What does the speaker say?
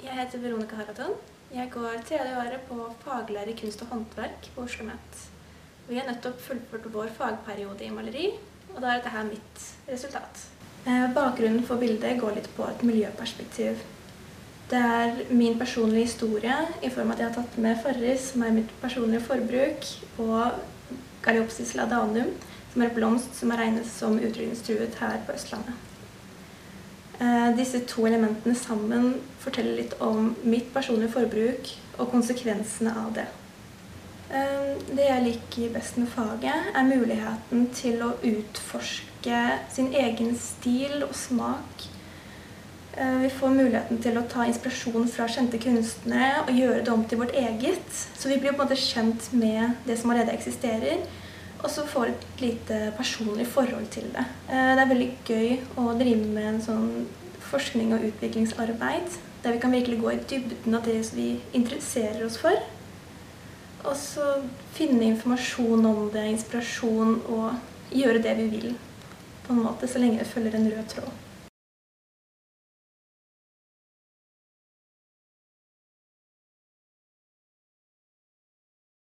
Jeg heter Veronica Haraton. Jeg går tredje året på faglærer i kunst og håndverk på Oslo OsloMet. Vi har nettopp fullført vår fagperiode i maleri, og da er dette mitt resultat. Eh, bakgrunnen for bildet går litt på et miljøperspektiv. Det er min personlige historie i form av at jeg har tatt med Farris, som er mitt personlige forbruk, og Galeopsis ladanum, som er et blomst som er regnet som utrydningstruet her på Østlandet. Eh, disse to elementene sammen forteller litt om mitt personlige forbruk og konsekvensene av det. Eh, det jeg liker best med faget, er muligheten til å utforske sin egen stil og smak. Eh, vi får muligheten til å ta inspirasjon fra kjente kunstnere og gjøre det om til vårt eget. Så vi blir på en måte kjent med det som allerede eksisterer, og så får et lite personlig forhold til det. Det er veldig gøy å drive med en sånn forskning og utviklingsarbeid der vi kan virkelig gå i dybden av det vi interesserer oss for. Og så finne informasjon om det, inspirasjon, og gjøre det vi vil. på en måte, Så lenge det følger en rød tråd.